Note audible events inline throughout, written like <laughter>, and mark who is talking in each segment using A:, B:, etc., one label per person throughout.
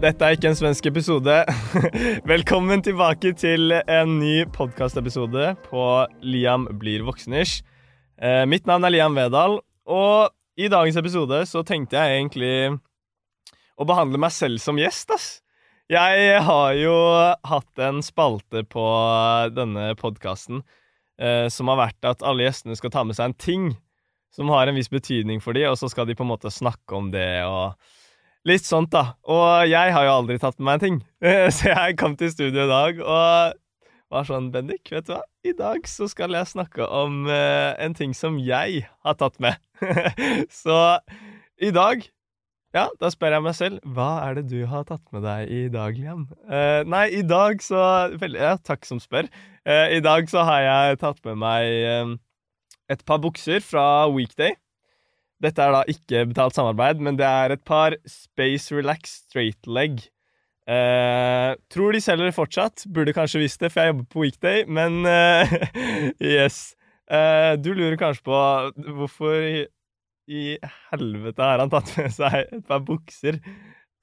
A: Dette er ikke en svensk episode. <laughs> Velkommen tilbake til en ny podkastepisode på Liam blir voksenish. Eh, mitt navn er Liam Vedal, og i dagens episode så tenkte jeg egentlig å behandle meg selv som gjest, ass. Jeg har jo hatt en spalte på denne podkasten eh, som har vært at alle gjestene skal ta med seg en ting som har en viss betydning for dem, og så skal de på en måte snakke om det og Litt sånt, da. Og jeg har jo aldri tatt med meg en ting. <laughs> Så jeg kom til studio i dag og var sånn Bendik, vet du hva? I dag så skal jeg snakke om uh, en ting som jeg har tatt med. <laughs> så i dag ja, da spør jeg meg selv hva er det du har tatt med deg i dag, Liam? Uh, nei, i dag så vel, Ja, takk som spør. Uh, I dag så har jeg tatt med meg et par bukser fra Weekday. Dette er da ikke betalt samarbeid, men det er et par Space Relax Straight Leg. Uh, tror de selger det fortsatt. Burde kanskje visst det, for jeg jobber på Weekday, men uh, <laughs> yes. Uh, du lurer kanskje på hvorfor i, helvete har han tatt med seg et par bukser?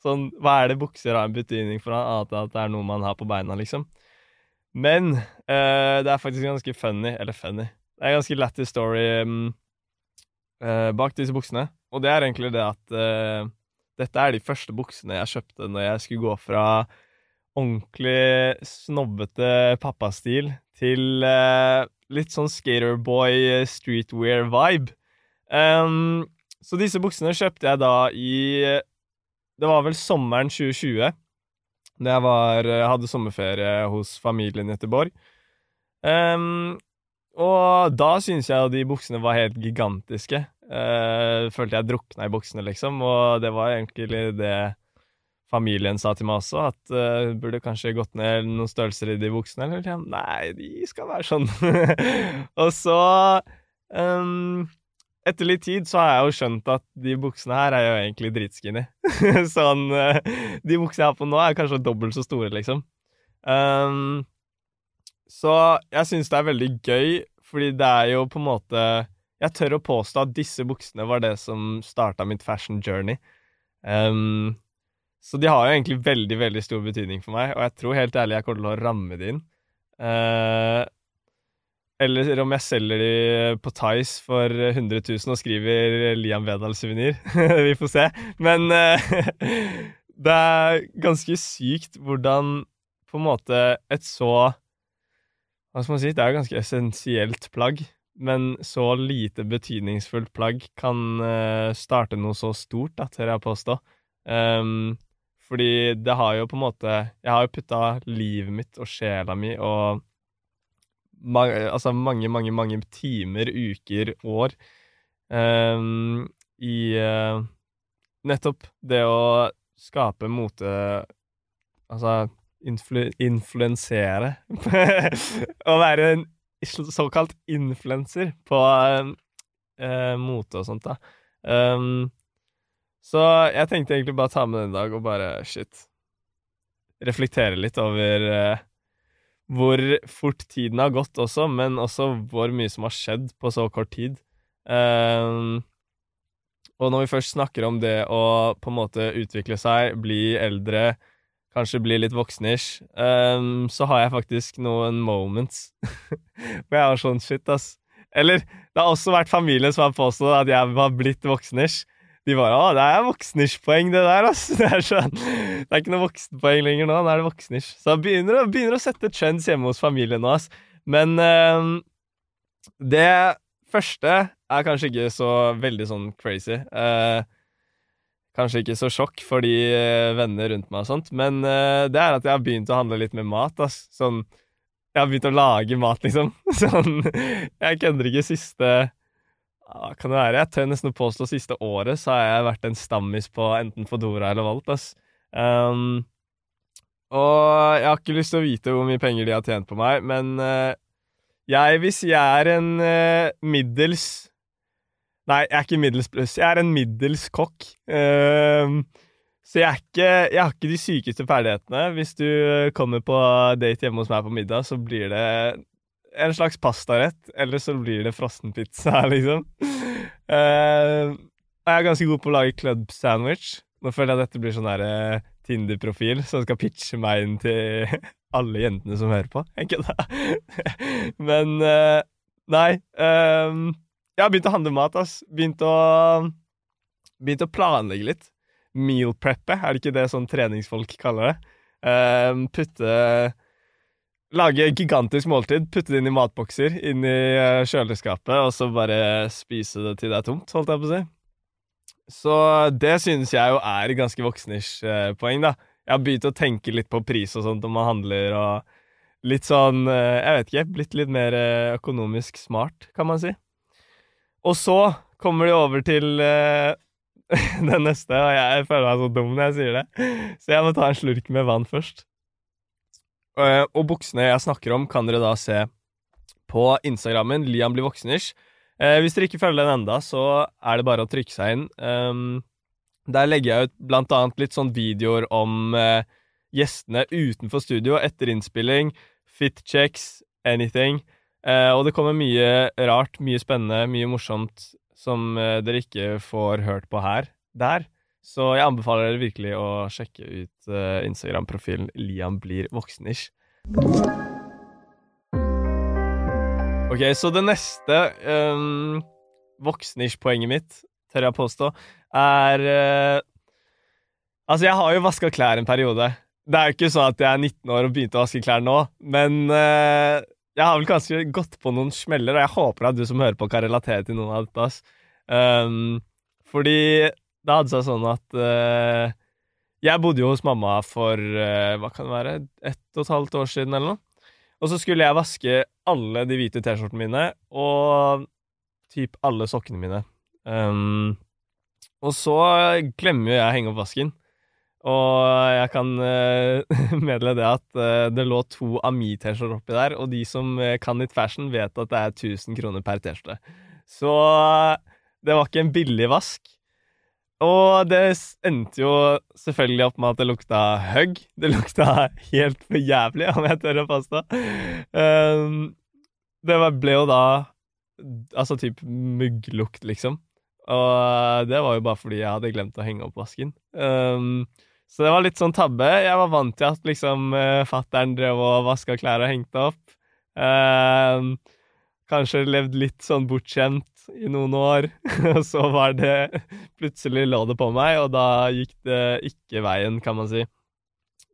A: Sånn, hva er det bukser har en betydning for annet enn at det er noe man har på beina, liksom? Men det er faktisk ganske funny. Eller funny. Det er ganske lættis story. Um, uh, bak disse buksene. Og det er egentlig det at uh, dette er de første buksene jeg kjøpte når jeg skulle gå fra ordentlig snobbete pappastil til uh, litt sånn skaterboy streetwear-vibe. Um, så disse buksene kjøpte jeg da i Det var vel sommeren 2020. Da jeg var, hadde sommerferie hos familien i Göteborg. Um, og da syns jeg jo de buksene var helt gigantiske. Uh, følte jeg drukna i buksene, liksom. Og det var egentlig det familien sa til meg også, at uh, burde kanskje gått ned noen størrelser i de buksene. Eller ja, nei, de skal være sånn. <laughs> og så um, Etter litt tid så har jeg jo skjønt at de buksene her er jo egentlig dritskinny. <laughs> sånn uh, De buksene jeg har på nå, er kanskje dobbelt så store, liksom. Um, så jeg syns det er veldig gøy, fordi det er jo på en måte Jeg tør å påstå at disse buksene var det som starta mitt fashion journey. Um, så de har jo egentlig veldig, veldig stor betydning for meg, og jeg tror helt ærlig jeg kommer til å ramme de inn. Uh, eller om jeg selger de på Tice for 100 000 og skriver Liam Vedal-suvenir. <laughs> Vi får se. Men uh, <laughs> det er ganske sykt hvordan på en måte et så hva skal man si, det er jo ganske essensielt plagg, men så lite betydningsfullt plagg kan uh, starte noe så stort, da, tør jeg påstå. Um, fordi det har jo på en måte Jeg har jo putta livet mitt og sjela mi og ma altså mange, mange, mange timer, uker, år um, i uh, nettopp det å skape mote Altså influ influensere <laughs> Å være en såkalt influenser på uh, mote og sånt, da. Um, så jeg tenkte egentlig bare ta med den i dag og bare shit Reflektere litt over uh, hvor fort tiden har gått også, men også hvor mye som har skjedd på så kort tid. Um, og når vi først snakker om det å på en måte utvikle seg, bli eldre, kanskje bli litt voksnish, um, så har jeg faktisk noen moments <laughs> hvor jeg var sånn shit, ass. Eller det har også vært familien som har påstått at jeg var blitt voksnish. De bare 'Å, det er voksnish-poeng, det der', ass. <laughs> Det er sånn Det er ikke noe voksenpoeng lenger nå, nå er det voksnish. Så jeg begynner, begynner, å sette trends hjemme hos familien nå, ass. Men um, det første er kanskje ikke så veldig sånn crazy. Uh, Kanskje ikke så sjokk for de uh, venner rundt meg og sånt, men uh, det er at jeg har begynt å handle litt med mat, ass. Sånn Jeg har begynt å lage mat, liksom. <laughs> Sånn Jeg kødder ikke siste ah, Kan det være? Jeg tør nesten å påstå siste året så har jeg vært en stammis på enten Fodora eller Volt, ass. Um, og jeg har ikke lyst til å vite hvor mye penger de har tjent på meg, men uh, jeg, hvis jeg er en middels Nei, jeg er ikke middels pluss. Jeg er en middels kokk. Uh, så jeg, ikke, jeg har ikke de sykeste ferdighetene. Hvis du kommer på date hjemme hos meg på middag, så blir det en slags pastarett, eller så blir det frossenpizza, <laughs> liksom. Uh, jeg er ganske god på å lage club sandwich. Nå føler jeg at dette blir sånn der Tinder-profil som skal pitche meg inn til <laughs> alle jentene som hører på. <laughs> Jeg kødder. Men uh, Nei. Um, jeg har begynt å handle mat, ass. Begynt å, begynt å planlegge litt. Meal preppe, er det ikke det sånn treningsfolk kaller det? Um, putte Lage gigantisk måltid, putte det inn i matbokser, inn i eh, kjøleskapet, og så bare spise det til det er tomt, holdt jeg på å si. Så det synes jeg jo er ganske voksnish-poeng, da. Jeg har begynt å tenke litt på pris og sånt når man handler, og litt sånn eh, Jeg vet ikke, blitt litt mer eh, økonomisk smart, kan man si. Og så kommer de over til uh, <laughs> den neste, og jeg føler meg så dum når jeg sier det, så jeg må ta en slurk med vann først. Uh, og buksene jeg snakker om, kan dere da se på Instagrammen Liam blir voksenish. Uh, hvis dere ikke følger den enda, så er det bare å trykke seg inn. Um, der legger jeg ut blant annet litt sånn videoer om gjestene utenfor studio etter innspilling, fit checks, anything. Eh, og det kommer mye rart, mye spennende, mye morsomt som eh, dere ikke får hørt på her. Der. Så jeg anbefaler dere virkelig å sjekke ut eh, Instagram-profilen Liam blir voksenish. Ok, så det neste um, voksnish-poenget mitt, tør jeg påstå, er uh, Altså, jeg har jo vaska klær en periode. Det er jo ikke sånn at jeg er 19 år og begynte å vaske klær nå, men uh, jeg har vel kanskje gått på noen smeller, og jeg håper at du som hører på, kan relatere til noen av dette. Um, fordi det hadde seg sånn at uh, jeg bodde jo hos mamma for hva kan det være, ett og et halvt år siden eller noe. Og så skulle jeg vaske alle de hvite T-skjortene mine og typ alle sokkene mine. Um, og så glemmer jeg å henge opp vasken. Og jeg kan uh, <laughs> meddele det at uh, det lå to Ami-T-skjorter oppi der, og de som uh, kan litt fashion, vet at det er 1000 kroner per T-skjorte. Så det var ikke en billig vask. Og det endte jo selvfølgelig opp med at det lukta hugg. Det lukta <laughs> helt for jævlig, om jeg tør å påstå. Um, det ble jo da altså typ mugglukt, liksom. Og det var jo bare fordi jeg hadde glemt å henge opp vasken. Um, så det var litt sånn tabbe. Jeg var vant til at liksom uh, fattern drev og vaska klær og hengte opp. Um, kanskje levd litt sånn bortskjemt i noen år. <laughs> Og så var det Plutselig lå det på meg, og da gikk det ikke veien, kan man si.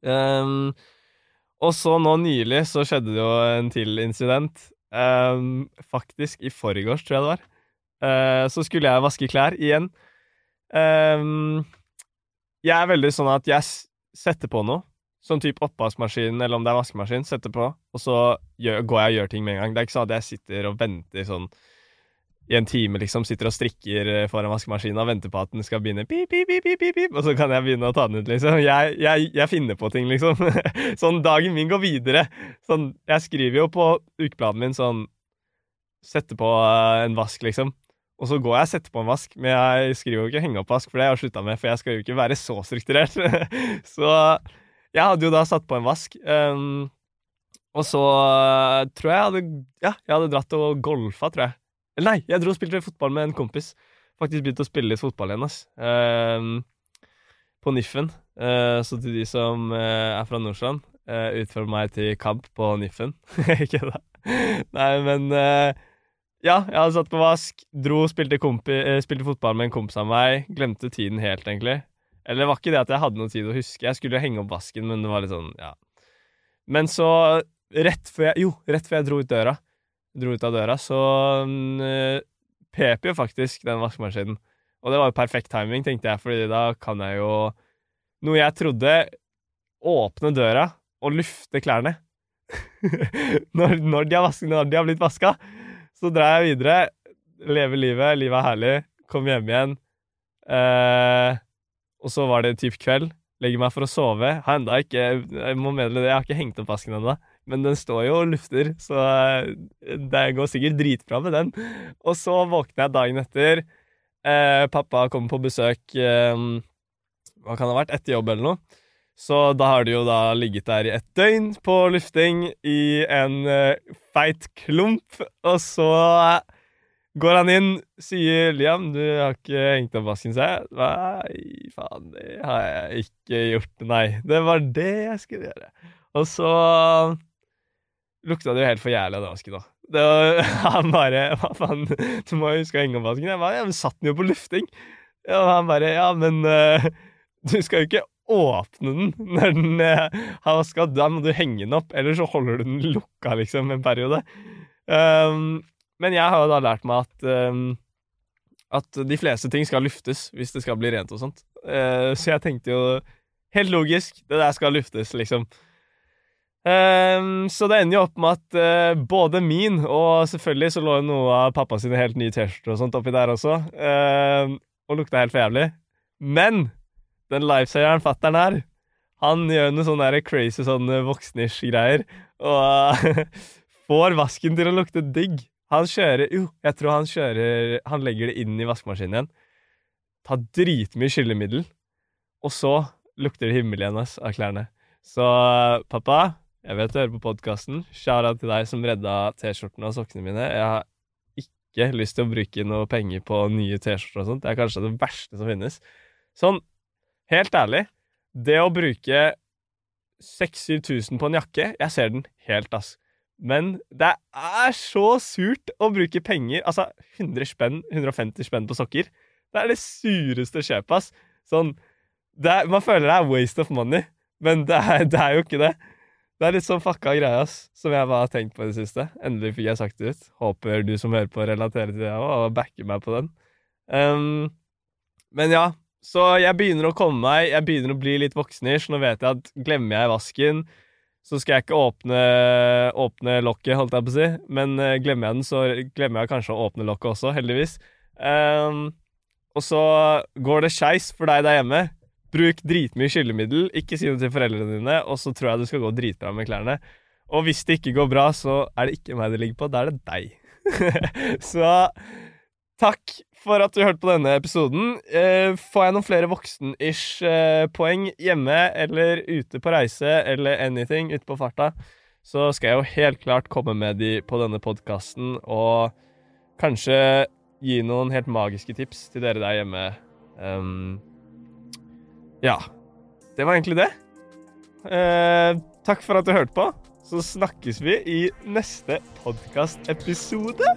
A: Um, og så nå nylig så skjedde det jo en til incident. Um, faktisk i forgårs, tror jeg det var. Uh, så skulle jeg vaske klær igjen. Um, jeg er veldig sånn at jeg setter på noe. Sånn type oppvaskmaskin, eller om det er vaskemaskin. Setter på, og så gjør, går jeg og gjør ting med en gang. Det er ikke sånn at jeg sitter og venter sånn i en time liksom sitter og strikker eh, foran vaskemaskinen og venter på at den skal begynne pip, pip, pip, pip, pip, og så kan jeg begynne å ta den ut, liksom. Jeg, jeg, jeg finner på ting, liksom. <laughs> sånn, dagen min går videre. Sånn, jeg skriver jo på ukeplanen min sånn Sette på uh, en vask, liksom. Og så går jeg og setter på en vask, men jeg skriver jo ikke 'henge opp vask', for det har jeg slutta med, for jeg skal jo ikke være så strukturert. <laughs> så jeg hadde jo da satt på en vask. Um, og så uh, tror jeg jeg hadde Ja, jeg hadde dratt og golfa, tror jeg. Eller nei, jeg dro og spilte fotball med en kompis. Faktisk begynte å spille litt fotball igjen, ass. Um, på Niffen. Uh, så til de som uh, er fra Nordstrand, uh, utfordrer meg til kamp på Niffen. <laughs> Ikke da. Nei, men Ja, jeg hadde satt på vask, dro, spilte, kompi, spilte fotball med en kompis av meg. Glemte tiden helt, egentlig. Eller det var ikke det at jeg hadde noe tid å huske. Jeg skulle henge opp vasken, men det var litt sånn, ja. Men så, rett før jeg Jo, rett før jeg dro ut døra, dro ut av døra, så uh, pep jo faktisk den vaskemaskinen. Og det var jo perfekt timing, tenkte jeg, fordi da kan jeg jo Noe jeg trodde Åpne døra og lufte klærne. <laughs> når, når, de vasket, når, de har blitt vaska. Så drar jeg videre, lever livet, livet er herlig, kom hjem igjen. Eh, og så var det typ kveld. legger meg for å sove. Har enda ikke Jeg må meddele det, jeg har ikke hengt opp vasken ennå. Men den står jo og lufter, så eh, det går sikkert dritbra med den. Og så våkner jeg dagen etter. Eh, pappa kommer på besøk eh, Hva kan det ha vært? Etter jobb eller noe. Så da har de jo da ligget der i et døgn på lufting i en eh, feit klump, og så går han inn, sier 'Liam, du har ikke hengt opp vasken', sier jeg. Nei, faen, det har jeg ikke gjort, nei. Det var det jeg skulle gjøre. Og så lukta det jo helt for jævlig av den vasken, da. Det var, <laughs> han bare Hva faen, du må jo huske å henge opp vasken. Jeg bare Ja, men satt den jo på lufting. Og han bare Ja, men uh, du skal jo ikke åpne den <laughs> når den eh, har vaska. Da må du henge den opp, eller så holder du den lukka, liksom, en periode. Um, men jeg har jo da lært meg at um, at de fleste ting skal luftes hvis det skal bli rent og sånt. Uh, så jeg tenkte jo Helt logisk, det der skal luftes, liksom. Um, så det ender jo opp med at uh, både min og selvfølgelig så lå jo noe av pappa sine helt nye T-skjorter og sånt oppi der også, uh, og lukta helt for jævlig. Men den liveseieren fatter'n her, han gjør noe sånn crazy sånn voksnish-greier, og <laughs> får vasken til å lukte digg. Han kjører Jo, jeg tror han kjører Han legger det inn i vaskemaskinen igjen. Tar dritmye skyllemiddel, og så lukter det himmel igjen ass, av klærne. Så pappa, jeg vet du hører på podkasten. Shout til deg som redda T-skjortene og sokkene mine. Jeg har ikke lyst til å bruke noe penger på nye T-skjorter og sånt. Det er kanskje det verste som finnes. Sånn, helt ærlig, det å bruke 6000-7000 på en jakke Jeg ser den helt, ass. Men det er så surt å bruke penger Altså 100 spenn, 150 spenn på sokker. Det er det sureste kjøpet, ass. Sånn er, Man føler det er waste of money, men det er, det er, jo ikke det. Det er litt sånn fucka greie, ass, som jeg bare har tenkt på i det siste. Endelig fikk jeg sagt det ut. Håper du som hører på, relaterer til det òg, og backer meg på den. Um, men ja, så jeg begynner å komme meg, jeg begynner å bli litt voksenish. Nå vet jeg at glemmer jeg vasken, så skal jeg ikke åpne, åpne lokket, holdt jeg på å si. Men uh, glemmer jeg den, så glemmer jeg kanskje å åpne lokket også, heldigvis. Um, og så går det skeis for deg der hjemme. Bruk dritmye skyllemiddel, ikke si noe til foreldrene dine, og så tror jeg du skal gå dritbra med klærne. Og hvis det ikke går bra, så er det ikke meg det ligger på, da er det deg. <laughs> så takk for at du hørte på denne episoden. Eh, får jeg noen flere voksen-ish-poeng eh, hjemme eller ute på reise eller anything ute på farta, så skal jeg jo helt klart komme med de på denne podkasten og kanskje gi noen helt magiske tips til dere der hjemme. Um, ja. Det var egentlig det. Eh, takk for at du hørte på. Så snakkes vi i neste podkastepisode.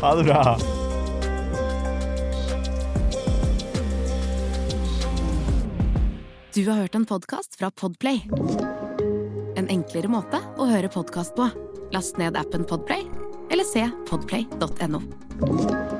A: Ha det bra.
B: Du har hørt en podkast fra Podplay. En enklere måte å høre podkast på. Last ned appen Podplay, eller se podplay.no.